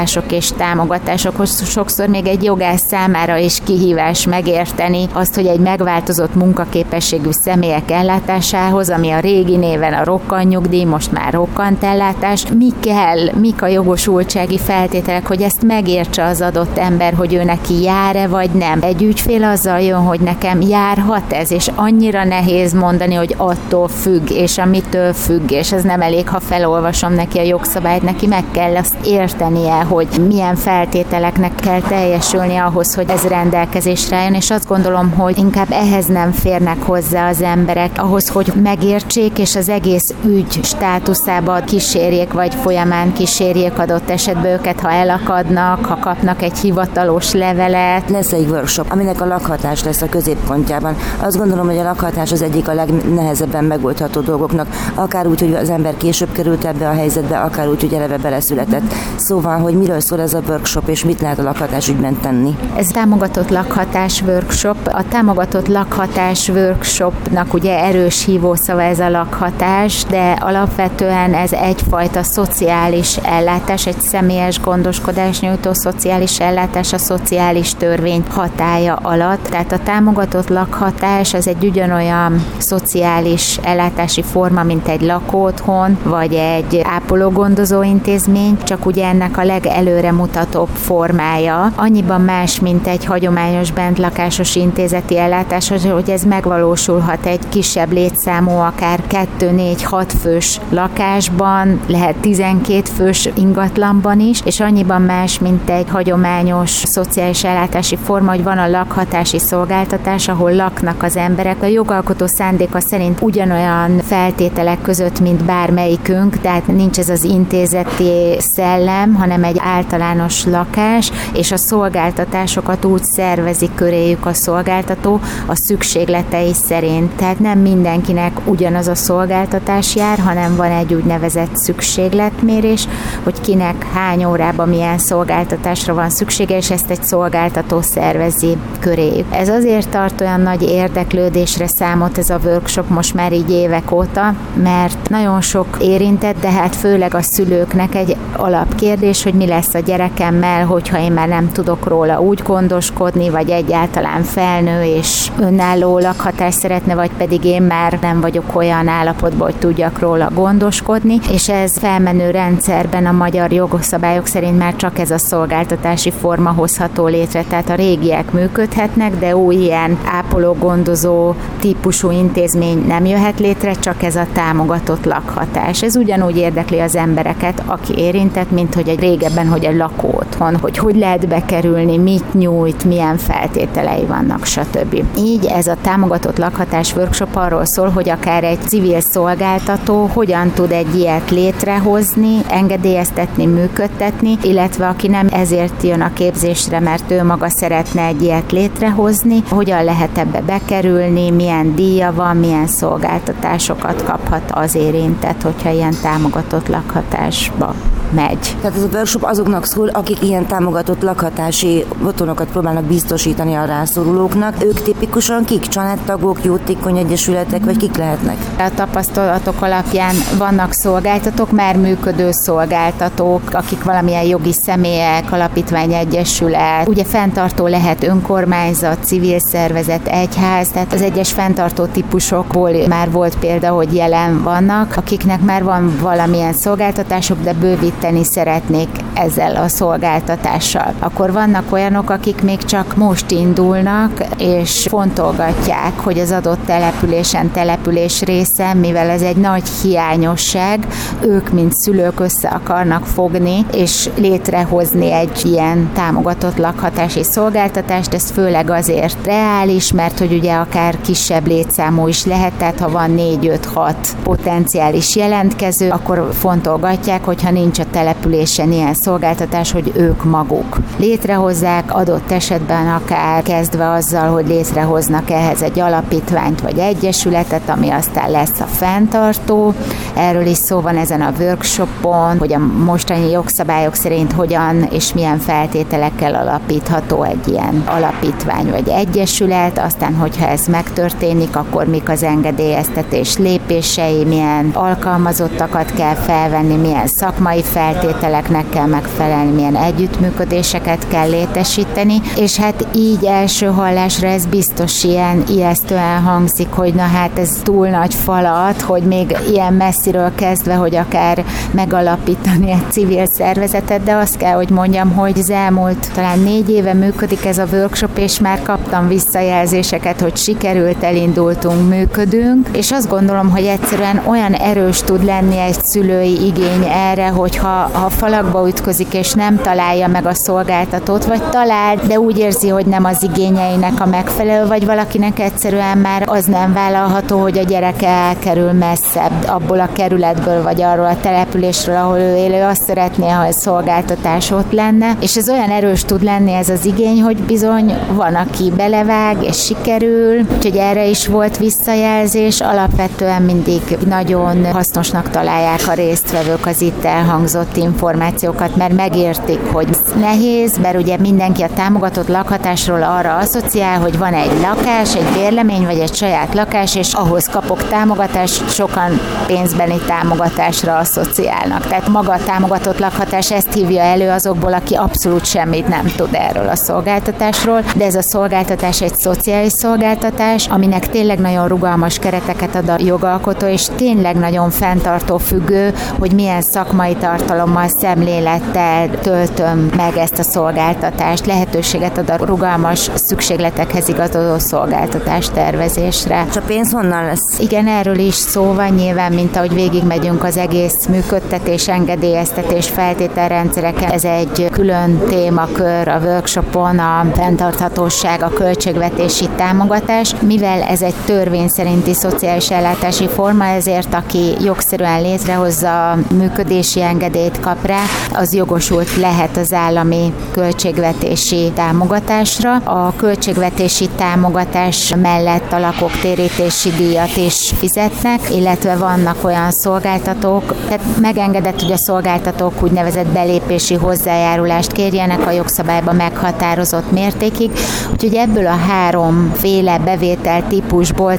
ellátások és támogatások, sokszor még egy jogász számára is kihívás megérteni azt, hogy egy megváltozott munkaképességű személyek ellátásához, ami a régi néven a rokkantnyugdíj, most már rokkant ellátás, mi kell, mik a jogosultsági feltételek, hogy ezt megértse az adott ember, hogy ő neki jár-e vagy nem. Egy ügyfél azzal jön, hogy nekem járhat ez, és annyira nehéz mondani, hogy attól függ, és amitől függ, és ez nem elég, ha felolvasom neki a jogszabályt, neki meg kell azt értenie, hogy milyen feltételeknek kell teljesülni ahhoz, hogy ez rendelkezésre jön, és azt gondolom, hogy inkább ehhez nem férnek hozzá az emberek, ahhoz, hogy megértsék, és az egész ügy státuszába kísérjék, vagy folyamán kísérjék adott esetben őket, ha elakadnak, ha kapnak egy hivatalos levelet. Lesz egy workshop, aminek a lakhatás lesz a középpontjában. Azt gondolom, hogy a lakhatás az egyik a legnehezebben megoldható dolgoknak, akár úgy, hogy az ember később került ebbe a helyzetbe, akár úgy, hogy eleve beleszületett. Szóval, hogy miről szól ez a workshop, és mit lehet a lakhatás ügyben tenni? Ez támogatott lakhatás workshop. A támogatott lakhatás workshopnak ugye erős hívószava ez a lakhatás, de alapvetően ez egyfajta szociális ellátás, egy személyes gondoskodás nyújtó szociális ellátás a szociális törvény hatája alatt. Tehát a támogatott lakhatás az egy ugyanolyan szociális ellátási forma, mint egy lakóotthon, vagy egy ápológondozó intézmény, csak ugye ennek a legelőre mutatóbb formája. Annyiban más, mint egy hagyományos bentlakásos intézeti ellátás, hogy ez megvalósulhat egy kisebb létszámú, akár 2-4-6 fős lakásban, lehet 12 fős ingatlanban is, és annyiban más, mint egy hagyományos szociális ellátási forma, hogy van a lakhatási szolgáltatás, ahol laknak az emberek. A jogalkotó szándéka szerint ugyanolyan feltételek között, mint bármelyikünk, tehát nincs ez az intézeti szellem, hanem egy általános lakás, és a szolgáltatásokat úgy szervezik köréjük a szolgáltató a szükségletei szerint. Tehát nem mindenkinek ugyanaz a szolgáltatás jár, hanem van egy úgynevezett szükségletmérés, hogy kinek hány órában milyen szolgáltatásra van szüksége, és ezt egy szolgáltató szervezi köré. Ez azért tart olyan nagy érdeklődésre számot ez a workshop most már így évek óta, mert nagyon sok érintett, de hát főleg a szülőknek egy alapkérdés, hogy mi lesz a gyerekemmel, hogyha én már nem tudok róla úgy gondoskodni, vagy egyáltalán felnő és önálló lakhatást szeretne, vagy pedig én már nem vagyok olyan állapotban, hogy tudjak róla gondoskodni, és ez felmenő rendszerben a magyar jogszabályok szerint már csak ez a szolgáltatási forma hozható létre, tehát a régiek működhetnek, de új ilyen ápoló-gondozó típusú intézmény nem jöhet létre, csak ez a támogatott lakhatás. Ez ugyanúgy érdekli az embereket, aki érintett, mint hogy egy régebben, hogy egy lakó otthon, hogy hogy lehet bekerülni, mit nyújt, milyen feltételei vannak, stb. Így ez a támogatott lakhatás workshop arról szól, hogy akár egy civil szolgáltató hogyan tud egy ilyet létrehozni, engedélyeztetni, működtetni, illetve aki nem ezért jön a képzésre, mert ő maga szeretne egy ilyet létrehozni, hogyan lehet ebbe bekerülni, milyen díja van, milyen szolgáltatásokat kaphat az érintett, hogyha ilyen támogatott lakhatásba megy. Tehát ez a workshop azoknak szól, akik ilyen támogatott lakhatási otthonokat próbálnak biztosítani a rászorulóknak. Ők tipikusan kik? Családtagok, jótékony egyesületek, vagy kik lehetnek? A tapasztalatok alapján vannak szolgáltatók, már működő szolgáltatók, akik valamilyen jogi személyek, alapítvány, egyesület. Ugye fenntartó lehet önkormányzat, civil szervezet, egyház, tehát az egyes fenntartó típusokból már volt példa, hogy jelen vannak, akiknek már van valamilyen szolgáltatások, de bővít segíteni szeretnék ezzel a szolgáltatással. Akkor vannak olyanok, akik még csak most indulnak, és fontolgatják, hogy az adott településen település része, mivel ez egy nagy hiányosság, ők, mint szülők össze akarnak fogni, és létrehozni egy ilyen támogatott lakhatási szolgáltatást, ez főleg azért reális, mert hogy ugye akár kisebb létszámú is lehet, tehát ha van 4-5-6 potenciális jelentkező, akkor fontolgatják, hogyha nincs a településen ilyen szolgáltatás, hogy ők maguk létrehozzák, adott esetben akár kezdve azzal, hogy létrehoznak ehhez egy alapítványt vagy egyesületet, ami aztán lesz a fenntartó. Erről is szó van ezen a workshopon, hogy a mostani jogszabályok szerint hogyan és milyen feltételekkel alapítható egy ilyen alapítvány vagy egyesület, aztán hogyha ez megtörténik, akkor mik az engedélyeztetés lépései, milyen alkalmazottakat kell felvenni, milyen szakmai feltételeknek kell megfelelni, milyen együttműködéseket kell létesíteni, és hát így első hallásra ez biztos ilyen ijesztően hangzik, hogy na hát ez túl nagy falat, hogy még ilyen messziről kezdve, hogy akár megalapítani egy civil szervezetet, de azt kell, hogy mondjam, hogy az elmúlt talán négy éve működik ez a workshop, és már kaptam visszajelzéseket, hogy sikerült, elindultunk, működünk, és azt gondolom, hogy egyszerűen olyan erős tud lenni egy szülői igény erre, hogy ha, falakba ütközik és nem találja meg a szolgáltatót, vagy talál, de úgy érzi, hogy nem az igényeinek a megfelelő, vagy valakinek egyszerűen már az nem vállalható, hogy a gyereke elkerül messzebb abból a kerületből, vagy arról a településről, ahol ő élő, azt szeretné, ha egy szolgáltatás ott lenne, és ez olyan erős tud lenni ez az igény, hogy bizony van, aki belevág, és sikerül, úgyhogy erre is volt visszajelzés, alapvetően mindig nagyon hasznosnak találják a résztvevők az itt elhangzott információkat, mert megértik, hogy nehéz, mert ugye mindenki a támogatott lakhatásról arra asszociál, hogy van egy lakás, egy bérlemény, vagy egy saját lakás, és ahhoz kapok támogatást, sokan pénzbeni támogatásra asszociálnak. Tehát maga a támogatott lakhatás ezt hívja elő azokból, aki abszolút semmit nem tud erről a szolgáltatásról, de ez a szolgáltatás egy szociális szolgáltatás, aminek tényleg nagyon rugalmas kereteket ad a jogalkotó, és tényleg nagyon fenntartó függő, hogy milyen szakmai tart tartalommal, szemlélettel töltöm meg ezt a szolgáltatást, lehetőséget ad a rugalmas szükségletekhez igazodó szolgáltatás tervezésre. És a pénz honnan lesz? Igen, erről is szó van nyilván, mint ahogy végigmegyünk az egész működtetés, engedélyeztetés feltételrendszereken. Ez egy külön témakör a workshopon, a fenntarthatóság, a költségvetési támogatás, mivel ez egy törvény szerinti szociális ellátási forma, ezért aki jogszerűen létrehozza működési engedélyt kap rá, az jogosult lehet az állami költségvetési támogatásra. A költségvetési támogatás mellett a lakók térítési díjat is fizetnek, illetve vannak olyan szolgáltatók, tehát megengedett, hogy a szolgáltatók úgynevezett belépési hozzájárulást kérjenek a jogszabályban meghatározott mértékig, úgyhogy ebből a háromféle bevétel típusból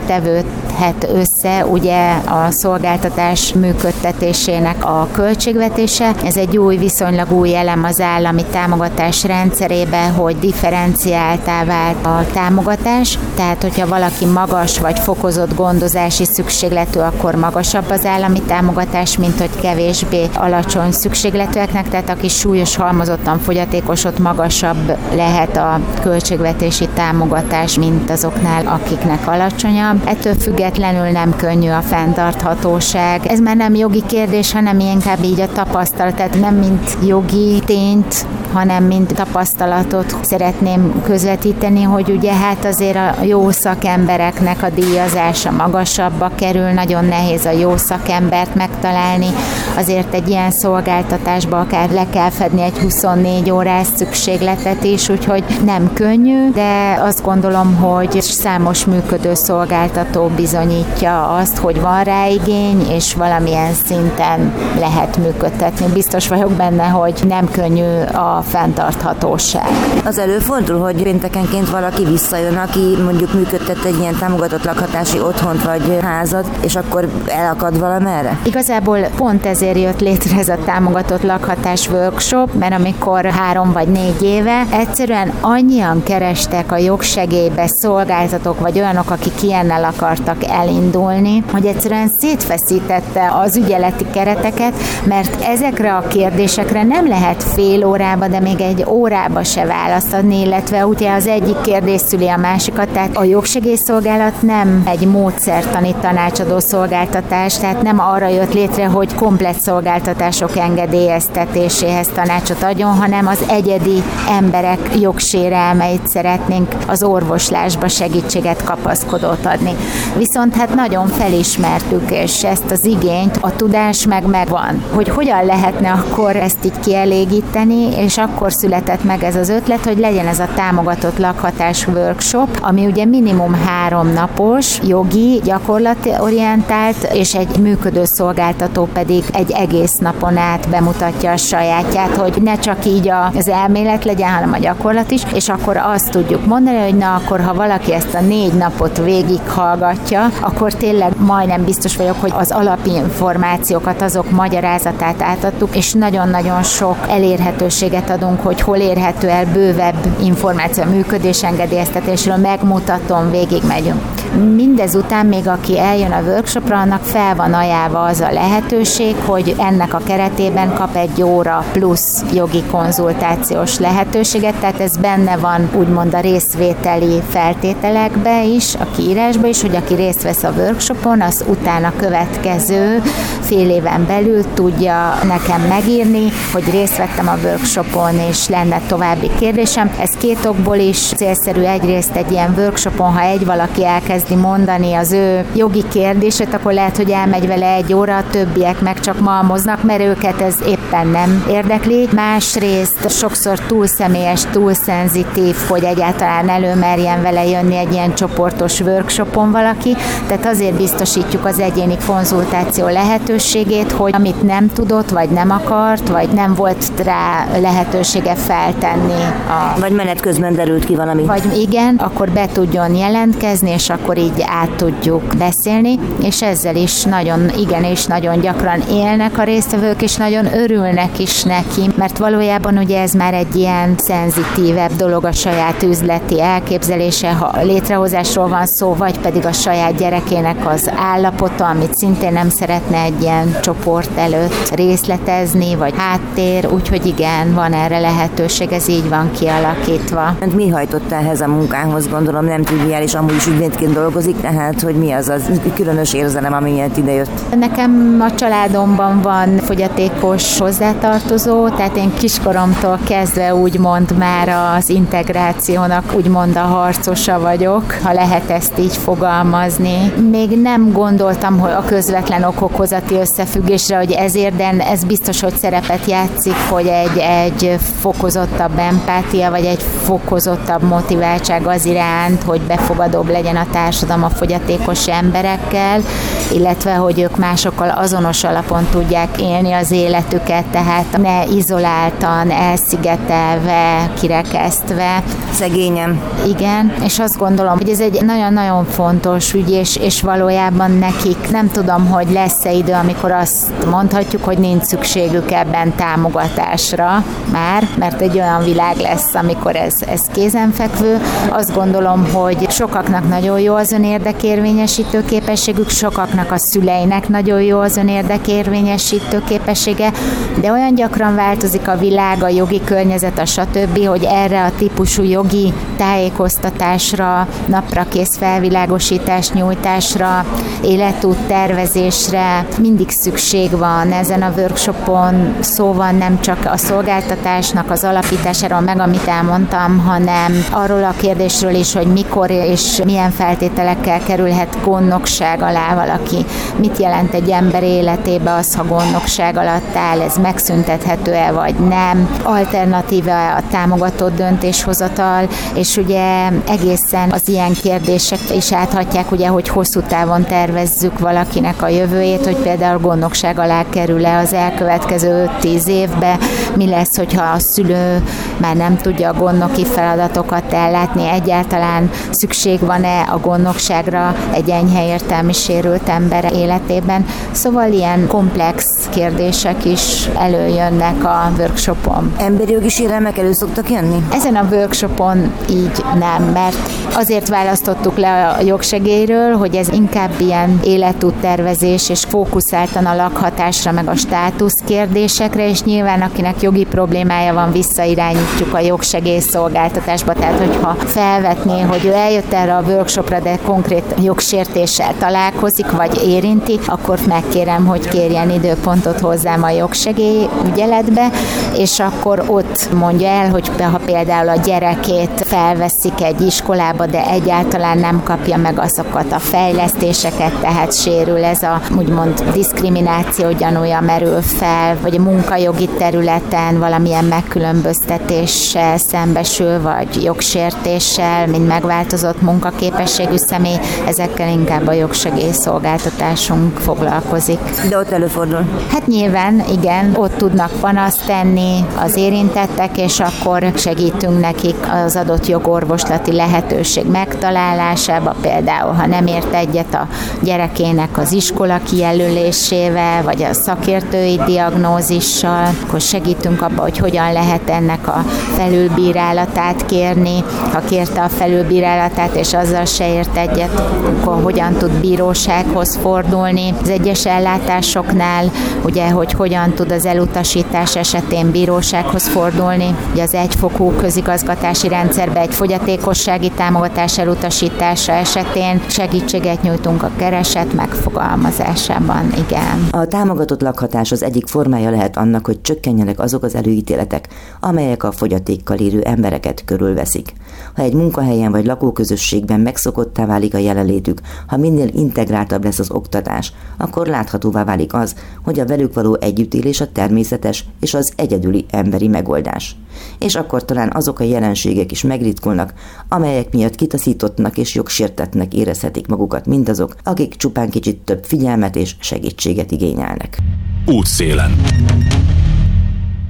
tevődhet össze ugye a szolgáltatás működtetésének a költségvetése. Ez egy új, viszonylag új elem az állami támogatás rendszerébe, hogy differenciáltá vált a támogatás, tehát hogyha valaki magas vagy fokozott gondozási szükségletű, akkor magasabb az állami támogatás, mint hogy kevésbé alacsony szükségletűeknek, tehát aki súlyos halmozottan fogyatékos, ott magasabb lehet a költségvetési támogatás, mint azoknál, akiknek alacsonyabb. Ettől függetlenül nem könnyű a fenntarthatóság. Ez már nem jogi kérdés, hanem inkább így a tapasztalat, tehát nem mint jogi tényt, hanem mint tapasztalatot szeretném közvetíteni, hogy ugye hát azért a jó szakembereknek a díjazása magasabbba kerül, nagyon nehéz a jó szakembert megtalálni, azért egy ilyen szolgáltatásba akár le kell fedni egy 24 órás szükségletet is, úgyhogy nem könnyű, de azt gondolom, hogy számos működő szolgáltató bizonyítja azt, hogy van rá igény, és valamilyen szinten lehet működtetni. Biztos vagyok benne, hogy nem könnyű a fenntarthatóság. Az előfordul, hogy péntekenként valaki visszajön, aki mondjuk működtet egy ilyen támogatott lakhatási otthont vagy házat, és akkor elakad valamerre? Igazából pont ezért jött létre ez a támogatott lakhatás workshop, mert amikor három vagy négy éve egyszerűen annyian kerestek a jogsegélybe szolgáltatók, vagy olyanok, akik ilyennel akartak elindulni, hogy egyszerűen szétfeszítette az ügyeleti kereteket, mert ezekre a kérdésekre nem lehet fél órába, de még egy órába se választ adni, illetve ugye az egyik kérdés szüli a másikat, tehát a jogsegélyszolgálat nem egy módszertani tanácsadó szolgáltatás, tehát nem arra jött létre, hogy komplet szolgáltatások engedélyeztetéséhez tanácsot adjon, hanem az egyedi emberek jogsérelmeit szeretnénk az orvoslásba segítséget kapaszkodót adni. Viszont hát nagyon felismertük, és ezt az igényt, a tudás meg megvan, hogy hogyan lehetne akkor ezt így kielégíteni, és akkor született meg ez az ötlet, hogy legyen ez a támogatott lakhatás workshop, ami ugye minimum három napos, jogi, gyakorlatorientált, és egy működő szolgáltató pedig egy egész napon át bemutatja a sajátját, hogy ne csak így az elmélet legyen, hanem a gyakorlat is, és akkor azt tudjuk mondani, hogy na akkor, ha valaki ezt a négy napot végighallgatja, akkor tényleg majdnem biztos vagyok, hogy az alapinformációkat, azok magyarázatát átadtuk, és nagyon-nagyon sok elérhetőséget adunk, hogy hol érhető el bővebb információ a működés engedélyeztetésről, megmutatom, végig megyünk. Mindezután még aki eljön a workshopra, annak fel van ajánlva az a lehetőség, hogy ennek a keretében kap egy óra plusz jogi konzultációs lehetőséget, tehát ez benne van úgymond a részvételi feltételekbe is, a kiírásba is, hogy aki részt vesz a workshopon, az utána következő fél éven belül tudja nekem megírni, hogy részt vettem a workshopon, és lenne további kérdésem. Ez két okból is célszerű egyrészt egy ilyen workshopon, ha egy valaki elkezdi mondani az ő jogi kérdését, akkor lehet, hogy elmegy vele egy óra, a többiek meg csak malmoznak, mert őket ez éppen nem érdekli. Másrészt sokszor túl személyes, túl szenzitív, hogy egyáltalán előmerjen vele jönni egy ilyen csoportos workshopon valaki, tehát azért biztosítjuk az egyéni konzultáció lehetőségét, hogy amit nem tudott, vagy nem akart, vagy nem volt rá lehetősége feltenni. A... Vagy menet közben derült ki valami. Vagy igen, akkor be tudjon jelentkezni, és akkor így át tudjuk beszélni, és ezzel is nagyon, igen, és nagyon gyakran élnek a résztvevők, és nagyon örülnek is neki, mert valójában ugye ez már egy ilyen szenzitívebb dolog a saját üzleti elképzelése, ha létrehozásról van szó, vagy pedig a saját gyerekének az állapota, amit szintén nem szeretne egy ilyen csoport előtt részletezni, vagy háttér, úgyhogy igen, van erre lehetőség, ez így van kialakítva. Mi hajtott ehhez a munkához, gondolom nem triviális, amúgy is ügyvédként dolgozik, tehát hogy mi az az különös érzelem, ami miatt idejött? Nekem a családomban van fogyatékos hozzátartozó, tehát én kiskoromtól kezdve úgymond már az integrációnak úgymond a harcosa vagyok, ha lehet ezt így fogalmazni. Még nem gondoltam, hogy a közvetlen okokozati összefüggésre, hogy ezért, de ez biztos, hogy szerepet játszik, hogy egy, egy fokozottabb empátia, vagy egy fokozottabb motiváltság az iránt, hogy befogadóbb legyen a társadalom a fogyatékos emberekkel, illetve hogy ők másokkal azonos alapon tudják élni az életüket, tehát ne izoláltan, elszigetelve, kirekesztve. Szegényem. Igen, és azt gondolom, hogy ez egy nagyon-nagyon fontos ügy, és, és valójában nekik nem tudom, hogy lesz-e idő, amikor azt mondhatjuk, hogy nincs szükségük ebben támogatásra már, mert egy olyan világ lesz, amikor ez, ez kézenfekvő. Azt gondolom, hogy sokaknak nagyon jó az önérdekérvényesítő képességük, sokaknak a szüleinek nagyon jó az önérdekérvényesítő képessége, de olyan gyakran változik a világ, a jogi környezet, a stb., hogy erre a típusú jogi tájékoztatásra, naprakész felvilágosítás nyújtásra, életút tervezésre mindig szükség van. Ezen a workshopon szó van nem csak a szolgáltatásnak az alapításáról, meg amit elmondtam, hanem arról a kérdésről is, hogy mikor és milyen feltételekkel kerülhet gondnokság alá valaki. Mit jelent egy ember életébe az, ha gondnokság alatt áll, ez megszüntethető-e vagy nem, alternatíva a támogatott döntéshozatal, és ugye egészen az ilyen kérdések is áthatják, ugye, hogy hosszú távon tervezzük valakinek a jövőjét, hogy például gondnokság alá kerül-e az elkövetkező 10 évbe, mi lesz, hogyha a szülő már nem tudja a gondnoki feladatokat ellátni, egyáltalán szükség van-e a gondnokságra egy enyhe értelmi sérült ember életében. Szóval ilyen komplex kérdések is előjönnek a workshopon. Emberi jogi sérelmek elő szoktak jönni? Ezen a workshopon így nem, mert azért választottuk le a jogsegélyről, hogy ez inkább ilyen életúttervezés és fókuszáltan a lakhatásra meg a státusz kérdésekre, és nyilván akinek jogi problémája van, visszairányítjuk a jogsegély szolgáltatásba, tehát hogyha felvetné, hogy ő eljött erre a workshopra, de konkrét jogsértéssel találkozik, vagy érinti, akkor megkérem, hogy kérjen időpontot hozzám a jogsegély ügyeletbe, és akkor ott mondja el, hogy ha például a gyerekét felveszik egy iskolába, de egyáltalán nem kapja meg azokat a fejlesztéseket, tehát sérül ez a úgymond diszkrimináció gyanúja merül fel, vagy a munkajogi területen valamilyen megkülönböztetéssel szembesül, vagy jogsértéssel, mint megváltozott munkaképességű személy, ezekkel inkább a jogsegélyszolgáltatásunk foglalkozik. De ott előfordul? Hát nyilván, igen, ott tudnak panaszt tenni az érintettek, és akkor segítünk nekik az adott jogorvoslati lehetőség megtalálásába, például ha nem ért egyet a gyerekének az iskola kijelölésével, vagy a szakértői diagnózissal, akkor segítünk abba, hogy hogyan lehet ennek a felülbírálatát kérni. Ha kérte a felülbírálatát, és azzal se ért egyet, akkor hogyan tud bírósághoz fordulni. Az egyes ellátásoknál, ugye, hogy hogyan tud az elutasítás esetén bírósághoz fordulni. Ugye az egyfokú közigazgatási rendszerbe egy fogyatékossági támogatás elutasítása esetén segítséget nyújtunk a kereset megfogalmazásában, igen. A támogatott lakhatás az egyik formája lehet annak, hogy csökkenjenek azok az előítéletek, amelyek a fogyatékkal élő embereket körülveszik. Ha egy munkahelyen vagy lakóközösségben megszokottá válik a jelenlétük, ha minél integráltabb lesz az oktatás, akkor láthatóvá válik az, hogy a velük való együttélés a természetes és az egyedüli emberi megoldás. És akkor talán azok a jelenségek is megritkulnak, amelyek miatt kitaszítottnak és jogsértetnek érezhetik magukat mindazok, akik csupán kicsit több figyelmet és segítséget igényelnek. Útszélen.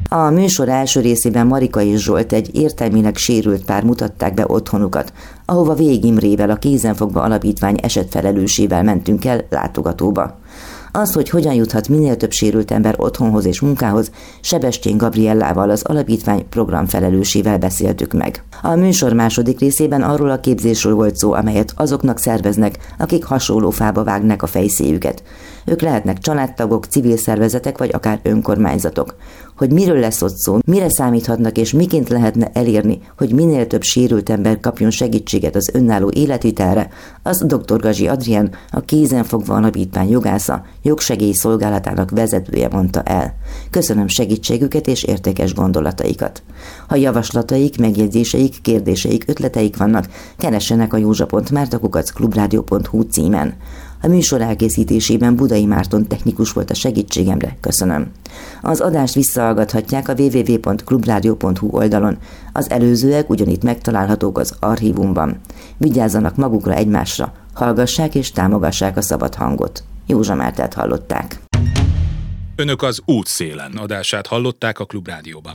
A műsor első részében Marika és Zsolt egy értelmileg sérült pár mutatták be otthonukat, ahova Végimrével a Kézenfogva Alapítvány esetfelelősével mentünk el látogatóba. Az, hogy hogyan juthat minél több sérült ember otthonhoz és munkához, Sebestyén Gabriellával az alapítvány programfelelősével beszéltük meg. A műsor második részében arról a képzésről volt szó, amelyet azoknak szerveznek, akik hasonló fába vágnak a fejszéjüket. Ők lehetnek családtagok, civil szervezetek vagy akár önkormányzatok. Hogy miről lesz ott szó, mire számíthatnak és miként lehetne elérni, hogy minél több sérült ember kapjon segítséget az önálló életvitelre, az dr. Gazsi Adrián, a kézenfogva alapítvány jogásza, jogsegély szolgálatának vezetője mondta el. Köszönöm segítségüket és értékes gondolataikat. Ha javaslataik, megjegyzéseik, kérdéseik, ötleteik vannak, keressenek a józsa.mártakukac.klubrádió.hu címen. A műsor elkészítésében Budai Márton technikus volt a segítségemre, köszönöm. Az adást visszahallgathatják a www.clubradio.hu oldalon. Az előzőek ugyanitt megtalálhatók az archívumban. Vigyázzanak magukra egymásra, hallgassák és támogassák a szabad hangot. Józsa Mártát hallották. Önök az útszélen adását hallották a Klubrádióban.